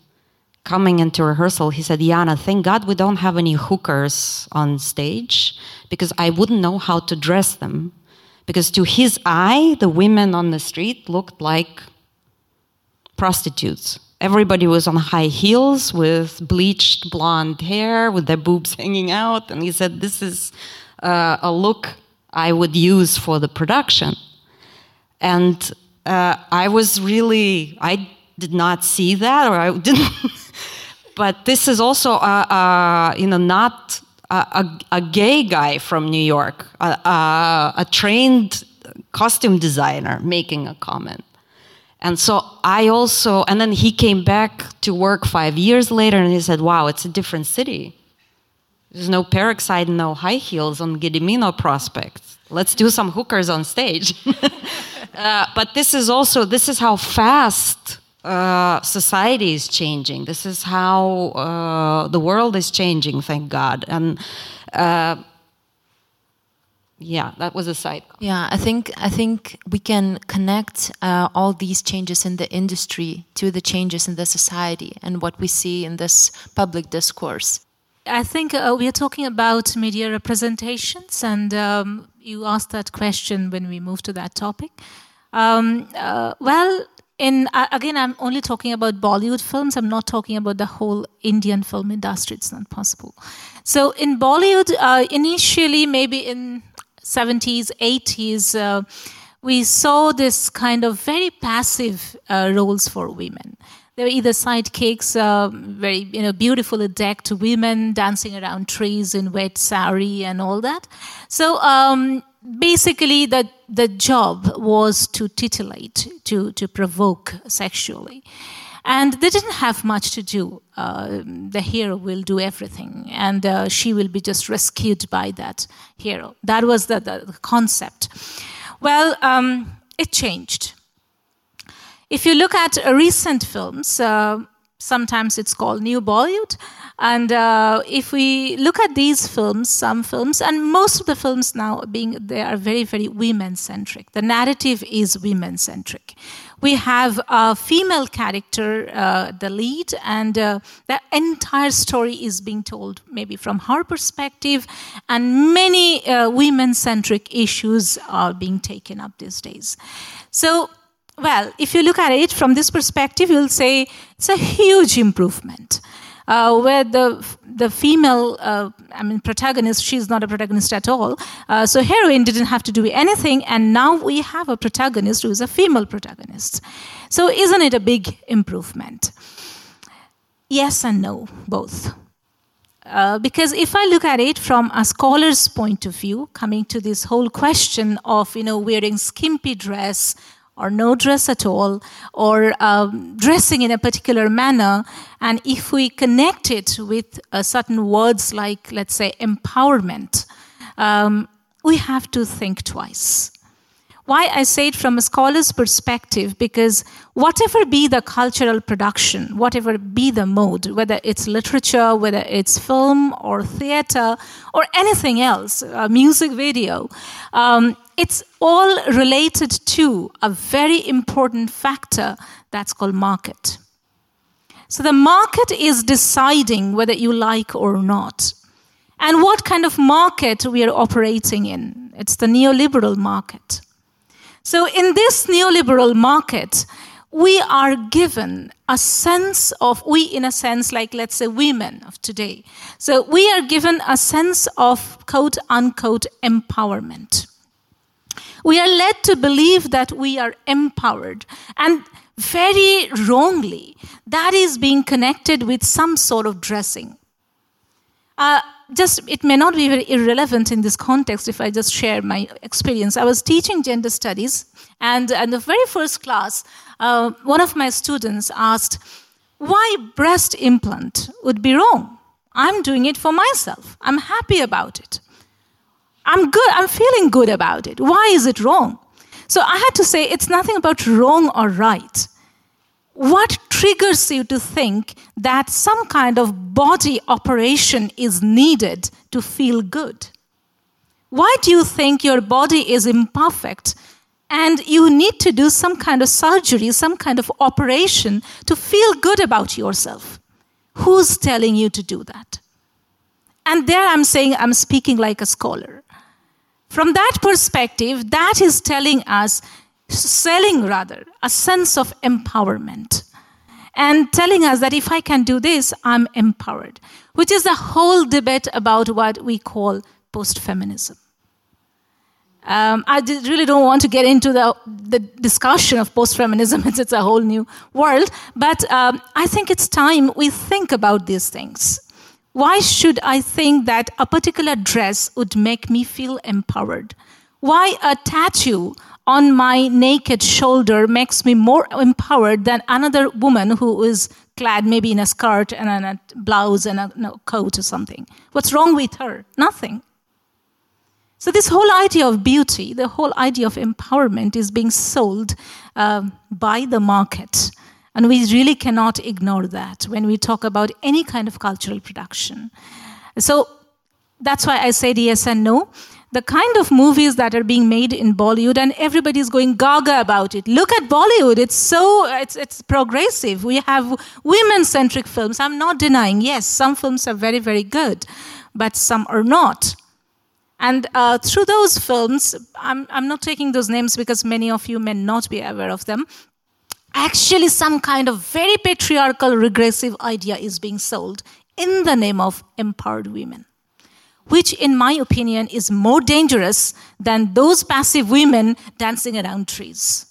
coming into rehearsal, he said, Yana, thank God we don't have any hookers on stage because I wouldn't know how to dress them. Because to his eye, the women on the street looked like prostitutes. everybody was on high heels with bleached blonde hair with their boobs hanging out. And he said, This is uh, a look I would use for the production. And uh, I was really, I did not see that, or I didn't. but this is also, a, a, you know, not a, a, gay guy from New York, a trained costume designer making a comment. And so I also, and then he came back to work five years later and he said, wow, it's a different city. There's no peroxide, no high heels on Gedimino Prospect. Let's do some hookers on stage. uh, but this is also, this is how fast uh, society is changing. This is how uh, the world is changing, thank God. And uh, yeah that was a side yeah i think i think we can connect uh, all these changes in the industry to the changes in the society and what we see in this public discourse i think uh, we are talking about media representations and um, you asked that question when we moved to that topic um, uh, well in uh, again i'm only talking about bollywood films i'm not talking about the whole indian film industry it's not possible so in bollywood uh, initially maybe in 70s, 80s, uh, we saw this kind of very passive uh, roles for women. They were either sidekicks, uh, very you know beautifully decked women dancing around trees in wet sari and all that. So um, basically, the the job was to titillate, to to provoke sexually and they didn't have much to do. Uh, the hero will do everything, and uh, she will be just rescued by that hero. That was the, the concept. Well, um, it changed. If you look at recent films, uh, sometimes it's called New Bollywood. And uh, if we look at these films, some films, and most of the films now being they are very, very women centric. The narrative is women centric we have a female character, uh, the lead, and uh, the entire story is being told maybe from her perspective, and many uh, women centric issues are being taken up these days. So, well, if you look at it from this perspective, you'll say it's a huge improvement uh, where the the female, uh, I mean, protagonist, she's not a protagonist at all. Uh, so heroine didn't have to do anything, and now we have a protagonist who is a female protagonist. So isn't it a big improvement? Yes and no, both. Uh, because if I look at it from a scholar's point of view, coming to this whole question of you know wearing skimpy dress or no dress at all, or um, dressing in a particular manner. And if we connect it with uh, certain words like, let's say, empowerment, um, we have to think twice. Why I say it from a scholar's perspective, because whatever be the cultural production, whatever be the mode, whether it's literature, whether it's film or theater or anything else, a music video, um, it's all related to a very important factor that's called market. So the market is deciding whether you like or not. And what kind of market we are operating in. It's the neoliberal market. So, in this neoliberal market, we are given a sense of, we in a sense, like let's say women of today. So, we are given a sense of quote unquote empowerment. We are led to believe that we are empowered. And very wrongly, that is being connected with some sort of dressing. Uh, just it may not be very irrelevant in this context if I just share my experience. I was teaching gender studies, and in the very first class, uh, one of my students asked, "Why breast implant would be wrong? I'm doing it for myself. I'm happy about it. I'm good. I'm feeling good about it. Why is it wrong?" So I had to say, it's nothing about wrong or right what triggers you to think that some kind of body operation is needed to feel good? Why do you think your body is imperfect and you need to do some kind of surgery, some kind of operation to feel good about yourself? Who's telling you to do that? And there I'm saying I'm speaking like a scholar. From that perspective, that is telling us selling rather a sense of empowerment. and telling us that if I can do this, I'm empowered, which is the whole debate about what we call post feminism. Um, I really don't want to get into the, the discussion of post feminism, it's, it's, a whole new world, but um, I think it's time we think about these things. Why should I think that a particular dress would make me feel empowered? Why a tattoo on my naked shoulder makes me more empowered than another woman who is clad maybe in a skirt and a blouse and a no, coat or something? What's wrong with her? Nothing. So, this whole idea of beauty, the whole idea of empowerment is being sold uh, by the market. And we really cannot ignore that when we talk about any kind of cultural production. So, that's why I said yes and no. The kind of movies that are being made in Bollywood, and everybody's going gaga about it. Look at Bollywood; it's so it's it's progressive. We have women-centric films. I'm not denying. Yes, some films are very very good, but some are not. And uh, through those films, I'm, I'm not taking those names because many of you may not be aware of them. Actually, some kind of very patriarchal, regressive idea is being sold in the name of empowered women, which, in my opinion, is more dangerous than those passive women dancing around trees.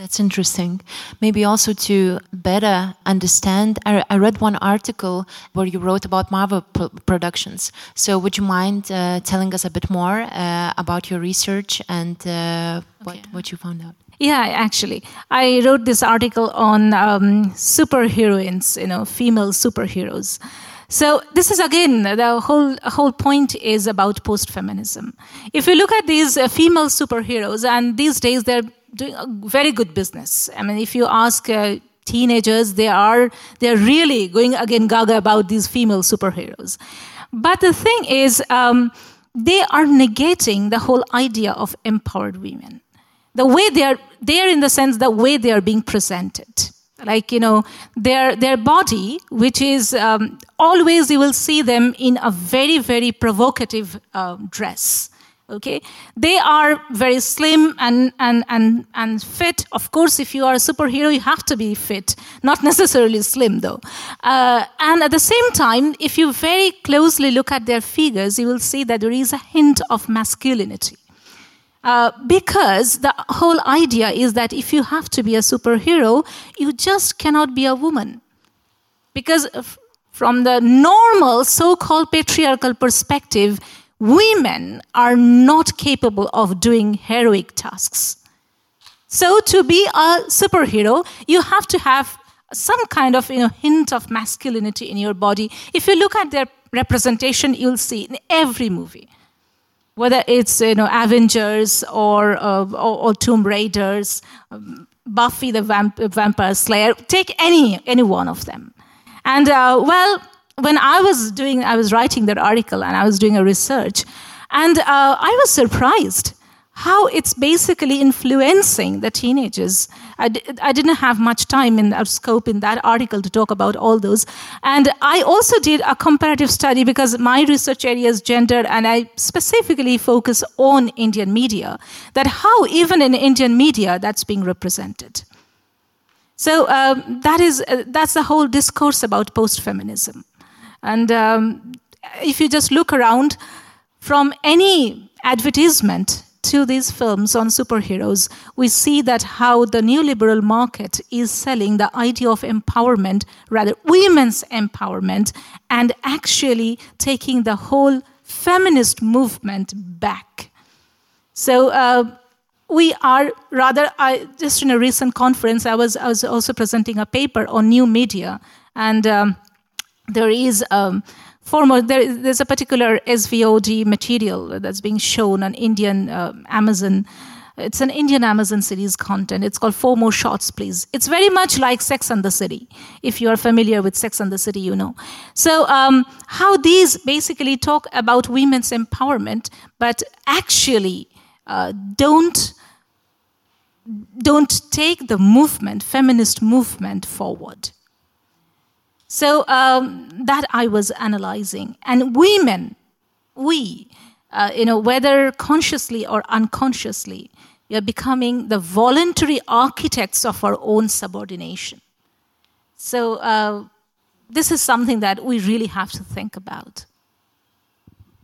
That's interesting. Maybe also to better understand, I, I, read one article where you wrote about Marvel productions. So, would you mind uh, telling us a bit more uh, about your research and uh, what, okay. what you found out? Yeah, actually, I wrote this article on um, superheroines, you know, female superheroes. So this is again the whole whole point is about post feminism. If you look at these uh, female superheroes, and these days they're doing very good business. I mean, if you ask uh, teenagers, they are they're really going again gaga about these female superheroes. But the thing is, um, they are negating the whole idea of empowered women. The way they are, they are in the sense the way they are being presented. Like you know, their their body, which is um, always you will see them in a very very provocative uh, dress okay? They are very slim and, and, and, and fit. Of course if you are a superhero you have to be fit. Not necessarily slim though. Uh, and at the same time if you very closely look at their figures you will see that there is a hint of masculinity uh, because the whole idea is that if you have to be a superhero you just cannot be a woman because from the normal so-called patriarchal perspective women are not capable of doing heroic tasks. So, to be a superhero, you have to have some kind of you know, hint of masculinity in your body. If you look at their representation, you'll see in every movie, whether it's you know, Avengers or, uh, or, or, Tomb Raiders, um, Buffy the Vamp- Vampire Slayer, take any, any one of them. And uh, well, when I was doing, I was writing that article and I was doing a research, and uh, I was surprised how it's basically influencing the teenagers. I d- I didn't have much time in our scope in that article to talk about all those. And I also did a comparative study because my research area is gender and I specifically focus on Indian media, that how even in Indian media that's being represented. So um, that is, uh, that's the whole discourse about post feminism. And um, if you just look around from any advertisement to these films on superheroes, we see that how the neoliberal market is selling the idea of empowerment, rather women's empowerment, and actually taking the whole feminist movement back. So uh, we are rather, I, just in a recent conference, I was, I was also presenting a paper on new media, and um, there is um, former there, there's a particular SVOD material that's being shown on Indian uh, Amazon. It's an Indian Amazon series content. It's called Four More Shots, Please. It's very much like Sex and the City. If you are familiar with Sex and the City, you know. So, um, how these basically talk about women's empowerment, but actually uh, don't don't take the movement, feminist movement, forward. So um, that I was analyzing. And women, we, uh, you know, whether consciously or unconsciously, we are becoming the voluntary architects of our own subordination. So uh, this is something that we really have to think about.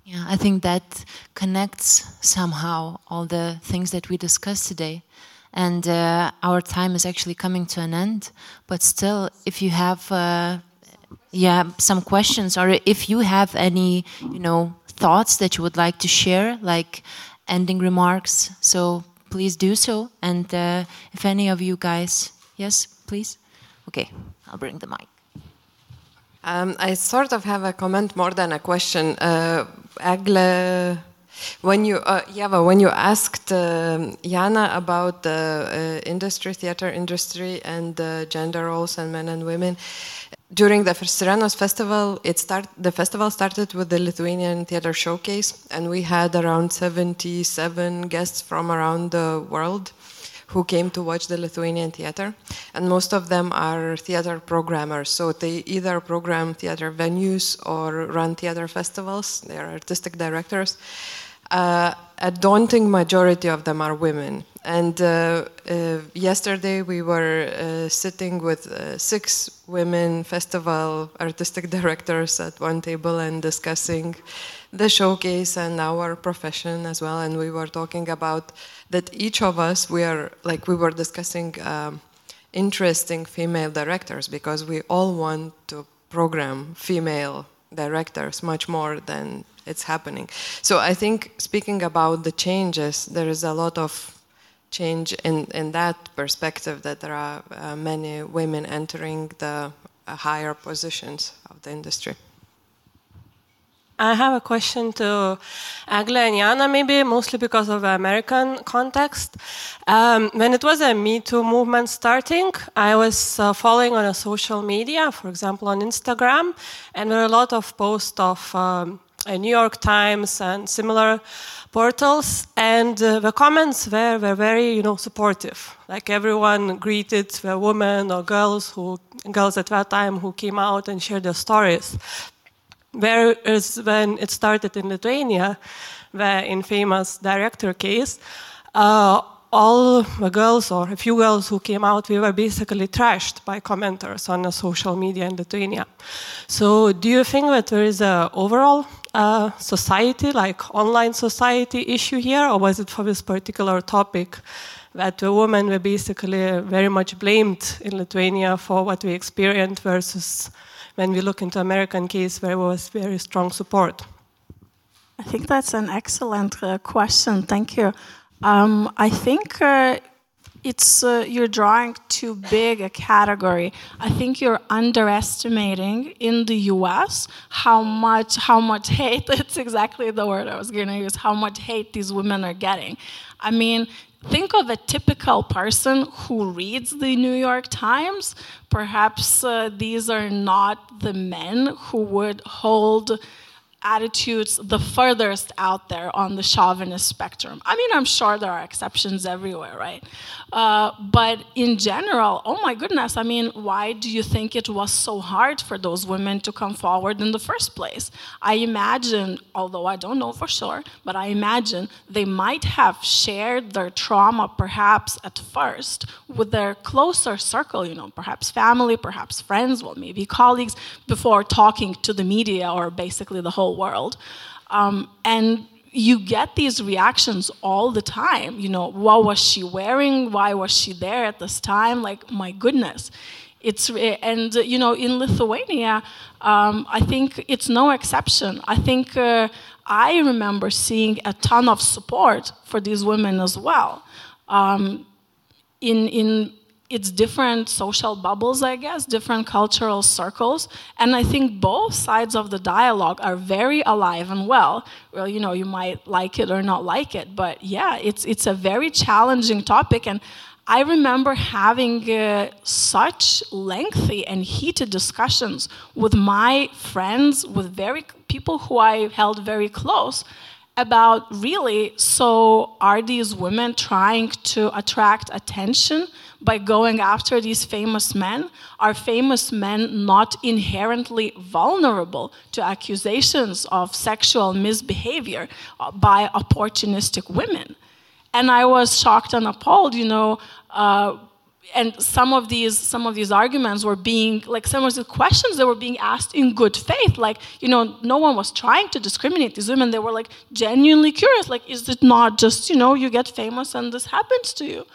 Yeah, I think that connects somehow all the things that we discussed today. And uh, our time is actually coming to an end. But still, if you have uh, yeah some questions or if you have any you know thoughts that you would like to share like ending remarks. So please do so. And uh, if any of you guys yes please? Okay i'll bring the mic. Um, I sort of have a comment more than a question. Uh, when you, uh, Yeva, when you asked uh, Jana about the uh, industry, theater industry, and gender roles and men and women, during the Sirenos festival, it start, the festival started with the Lithuanian Theater Showcase, and we had around 77 guests from around the world who came to watch the Lithuanian theater. And most of them are theater programmers, so they either program theater venues or run theater festivals, they are artistic directors. Uh, a daunting majority of them are women. And uh, uh, yesterday we were uh, sitting with six women festival artistic directors at one table and discussing the showcase and our profession as well. And we were talking about that each of us, we are like we were discussing um, interesting female directors because we all want to program female directors much more than it's happening. So I think speaking about the changes, there is a lot of change in, in that perspective that there are uh, many women entering the uh, higher positions of the industry. I have a question to Eglė and Jana, maybe mostly because of the American context. Um, when it was a Me Too movement starting, I was uh, following on a social media, for example, on Instagram, and there were a lot of posts of um, New York Times and similar portals, and uh, the comments were, were very, you know, supportive. Like everyone greeted the women or girls who, girls at that time who came out and shared their stories. Whereas when it started in Lithuania, the infamous director case, uh, all the girls or a few girls who came out, we were basically trashed by commenters on social media in Lithuania. So, do you think that there is a overall uh, society, like online society, issue here, or was it for this particular topic that the women were basically very much blamed in Lithuania for what we experienced versus when we look into American case where was very strong support? I think that's an excellent uh, question. Thank you. Um, I think uh, it's uh, you're drawing too big a category. I think you're underestimating in the U.S. how much how much hate. That's exactly the word I was going to use. How much hate these women are getting. I mean, think of a typical person who reads the New York Times. Perhaps uh, these are not the men who would hold attitudes the furthest out there on the chauvinist spectrum. I mean, I'm sure there are exceptions everywhere, right? Uh, but in general, oh my goodness, I mean, why do you think it was so hard for those women to come forward in the first place? I imagine, although I don't know for sure, but I imagine they might have shared their trauma perhaps at first with their closer circle, you know, perhaps family, perhaps friends, well, maybe colleagues, before talking to the media or basically the whole world. Um, and you get these reactions all the time. You know, what was she wearing? Why was she there at this time? Like, my goodness. It's, and, you know, in Lithuania, um, I think it's no exception. I think uh, I remember seeing a ton of support for these women as well. Um, in, in it's different social bubbles, I guess, different cultural circles. And I think both sides of the dialogue are very alive and well. Well, you know, you might like it or not like it, but yeah, it's, it's a very challenging topic. And I remember having uh, such lengthy and heated discussions with my friends, with very people who I held very close about really so are these women trying to attract attention by going after these famous men? Are famous men not inherently vulnerable to accusations of sexual misbehavior uh, by opportunistic women? And I was shocked and appalled, you know. Uh, and some of these some of these arguments were being like some of the questions that were being asked in good faith like you know no one was trying to discriminate these women. They were like genuinely curious like is it not just you know you get famous and this happens to you?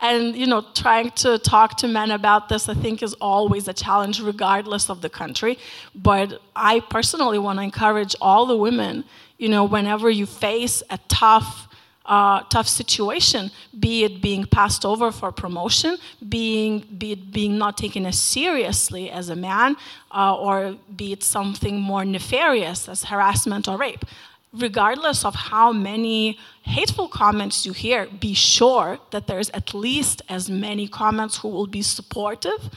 And you know trying to talk to men about this i think is always a challenge regardless of the country. But i personally want to encourage all the women you know whenever you face a tough uh, tough situation, be it being passed over for promotion, being, be it being not taken as seriously as a man, uh, or be it something more nefarious as harassment or rape. Regardless of how many hateful comments you hear, be sure that there's at least as many comments who will be supportive.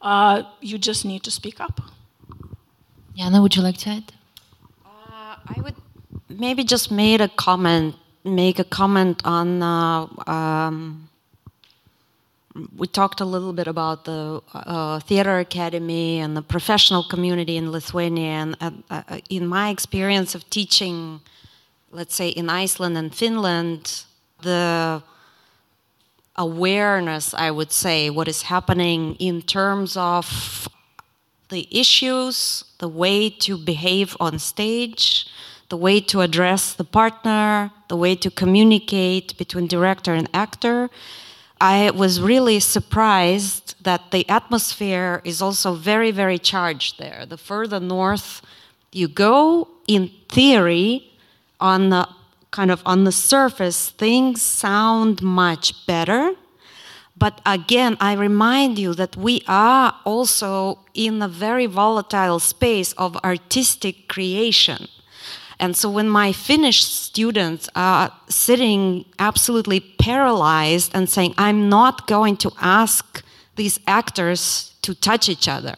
Uh, you just need to speak up. Jana, would you like to add? Uh, I would maybe just made a comment make a comment on. Uh, um, we talked a little bit about the uh, theater academy and the professional community in Lithuania. And uh, uh, in my experience of teaching, let's say in Iceland and Finland, the awareness, I would say, what is happening in terms of the issues, the way to behave on stage, the way to address the partner, the way to communicate between director and actor. I was really surprised that the atmosphere is also very, very charged there. The further north you go, in theory, on the kind of on the surface, things sound much better. But again, I remind you that we are also in a very volatile space of artistic creation. And so when my Finnish students are sitting absolutely paralyzed and saying, I'm not going to ask these actors to touch each other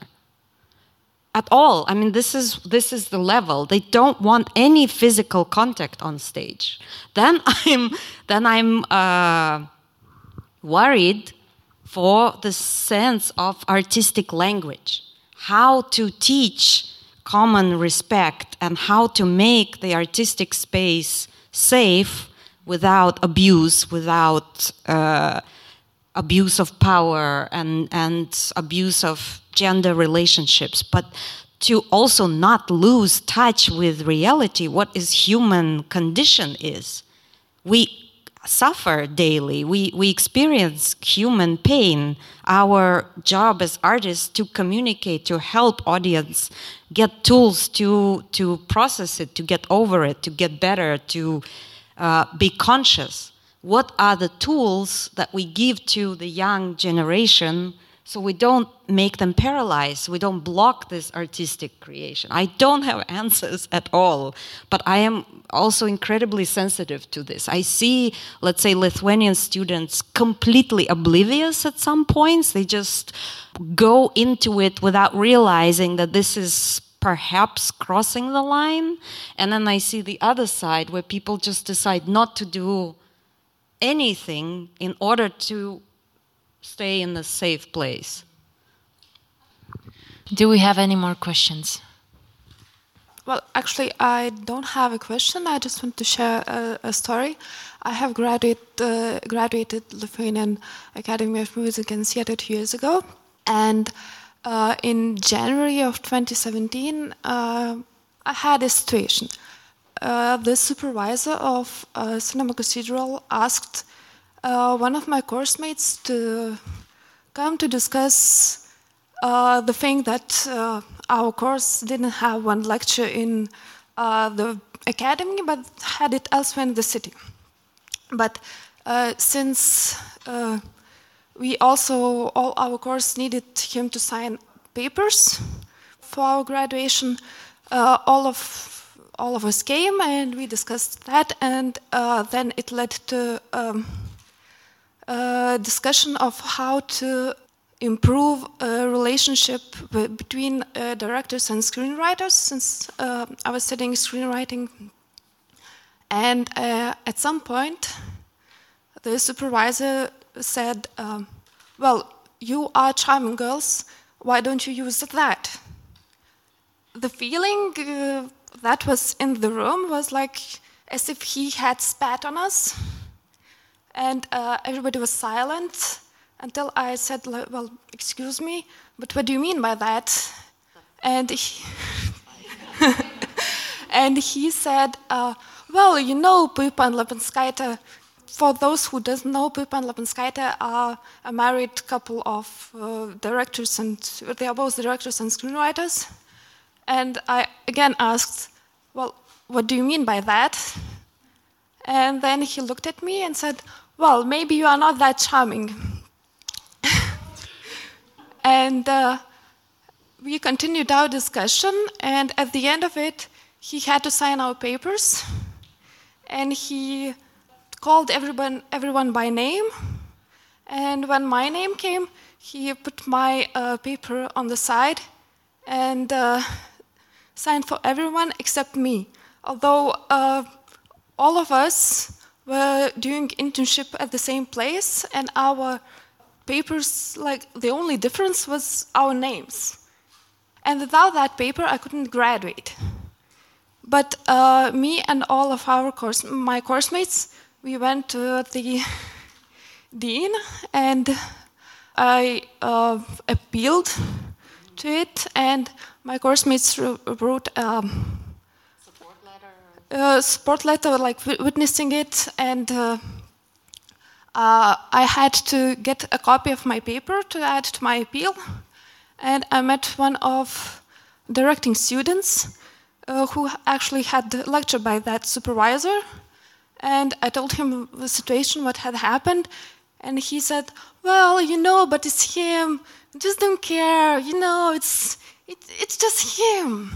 at all. I mean, this is this is the level. They don't want any physical contact on stage. Then I'm then I'm uh, worried for the sense of artistic language, how to teach common respect and how to make the artistic space safe without abuse, without uh, abuse of power and, and abuse of gender relationships, but to also not lose touch with reality, what is human condition is. We suffer daily. We, we experience human pain. Our job as artists to communicate, to help audience get tools to, to process it, to get over it, to get better, to uh, be conscious. What are the tools that we give to the young generation so we don't make them paralyzed. We don't block this artistic creation. I don't have answers at all but i am also incredibly sensitive to this. I see let's say lithuanian students completely oblivious at some points. They just go into it without realizing that this is perhaps crossing the line. And then i see the other side where people just decide not to do anything in order to stay in a safe place. Do we have any more questions? Well, actually, I don't have a question. I just want to share a, a story. I have graduate, uh, graduated Lithuanian Academy of Music and Theatre two years ago, and uh, in January of 2017, uh, I had a situation. Uh, the supervisor of uh, Cinema Cathedral asked uh, one of my course mates to come to discuss uh, the thing that uh, our course didn't have one lecture in uh, the academy, but had it elsewhere in the city. But uh, since uh, we also, all our course needed him to sign papers for our graduation, all of all of us came and we discussed that, and then it led to um, discussion of how to improve a relationship between uh, directors and screenwriters since uh, I was studying screenwriting. And uh, at some point, the supervisor said, um, Well, you are charming girls, why don't you use that? The feeling uh, that was in the room was like as if he had spat on us and uh, everybody was silent. until I said, Well, excuse me, but what do you mean by that? And he, and he said, uh, Well, you know, Pupa and Lepenskaite, for those who doesn't know, Pupa and Lepenskaite are a married couple of uh, directors, and they are both directors and screenwriters. And I again asked, Well, what do you mean by that? And then he looked at me and said, Well, maybe you are not that charming. and uh, we continued our discussion, and at the end of it, he had to sign our papers, and he called everyone, everyone by name. And when my name came, he put my uh, paper on the side and uh, signed for everyone except me. Although uh, all of us were doing internship at the same place, and our papers, like the only difference was our names. And without that paper, I couldn't graduate. But uh, me and all of our course, my course mates, we went to the dean, and I uh, appealed to it, and my course mates wrote. Um, uh, support letter, like witnessing it, and uh, uh, I had to get a copy of my paper to add to my appeal. And I met one of directing students uh, who actually had lectured by that supervisor. And I told him the situation, what had happened, and he said, "Well, you know, but it's him. Just don't care. You know, it's it, it's just him."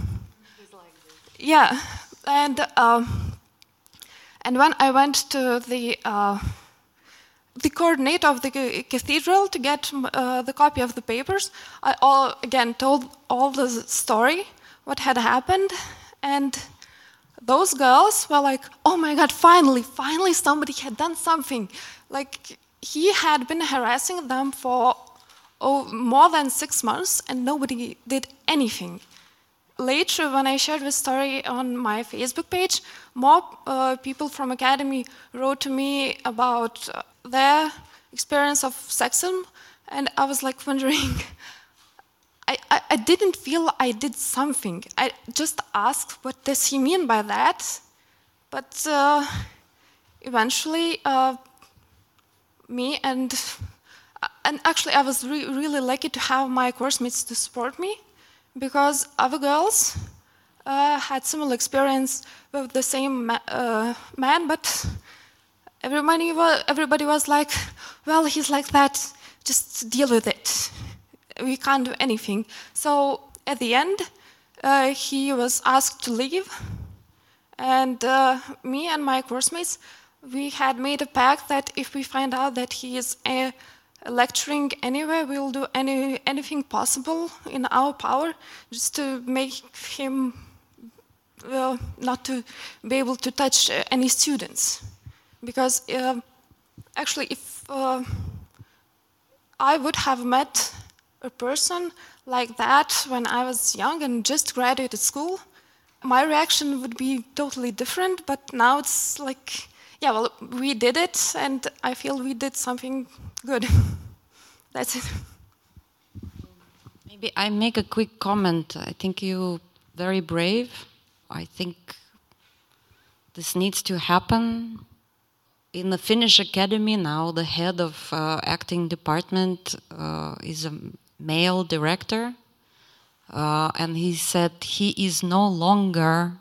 Like yeah and um, and when I went to the uh, the coordinator of the cathedral to get uh, the copy of the papers, I all again told all the story, what had happened, and those girls were like, "Oh my God! Finally, finally, somebody had done something." Like he had been harassing them for oh, more than six months, and nobody did anything later, when I shared this story on my Facebook page, more uh, people from Academy wrote to me about uh, their experience of sexism, and I was like wondering. I, I, I, didn't feel I did something. I just asked, what does he mean by that? But uh, eventually, uh, me and and actually, I was re really lucky to have my course mates to support me because other girls uh, had similar experience with the same ma uh, man, but everybody was, everybody was like, well, he's like that, just deal with it. We can't do anything. So at the end, uh, he was asked to leave, and uh, me and my coursemates, we had made a pact that if we find out that he is a lecturing anywhere. We'll do any anything possible in our power just to make him not to be able to touch uh, any students. Because uh, actually, if uh, I would have met a person like that when I was young and just graduated school, my reaction would be totally different. But now it's like, yeah, well, we did it, and I feel we did something good. That's it. Maybe I make a quick comment. I think you very brave. I think this needs to happen. In the Finnish Academy now, the head of uh, acting department uh, is a male director, uh, and he said he is no longer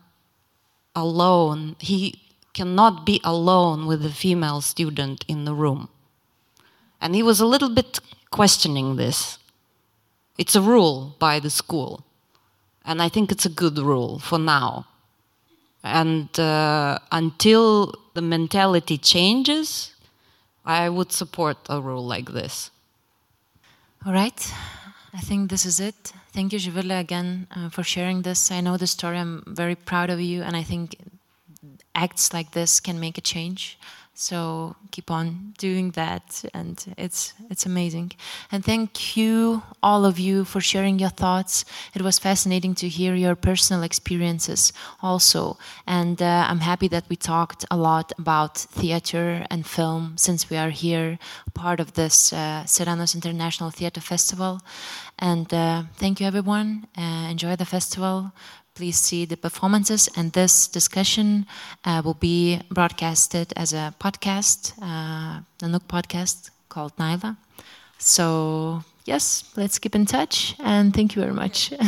alone. He cannot be alone with a female student in the room. And he was a little bit questioning this. It's a rule by the school. And I think it's a good rule for now. And uh, until the mentality changes, I would support a rule like this. All right. I think this is it. Thank you, Jivile, again uh, for sharing this. I know the story. I'm very proud of you, and I think acts like this can make a change. So keep on doing that, and it's it's amazing. And thank you, all of you, for sharing your thoughts. It was fascinating to hear your personal experiences also. And uh, I'm happy that we talked a lot about theater and film since we are here, part of this uh, Sirenos International Theater Festival. And uh, thank you, everyone. Uh, enjoy the festival please see the performances. And this discussion uh, will be broadcasted as a podcast, uh, the Nook podcast called Naila. So, yes, let's keep in touch. And thank you very much.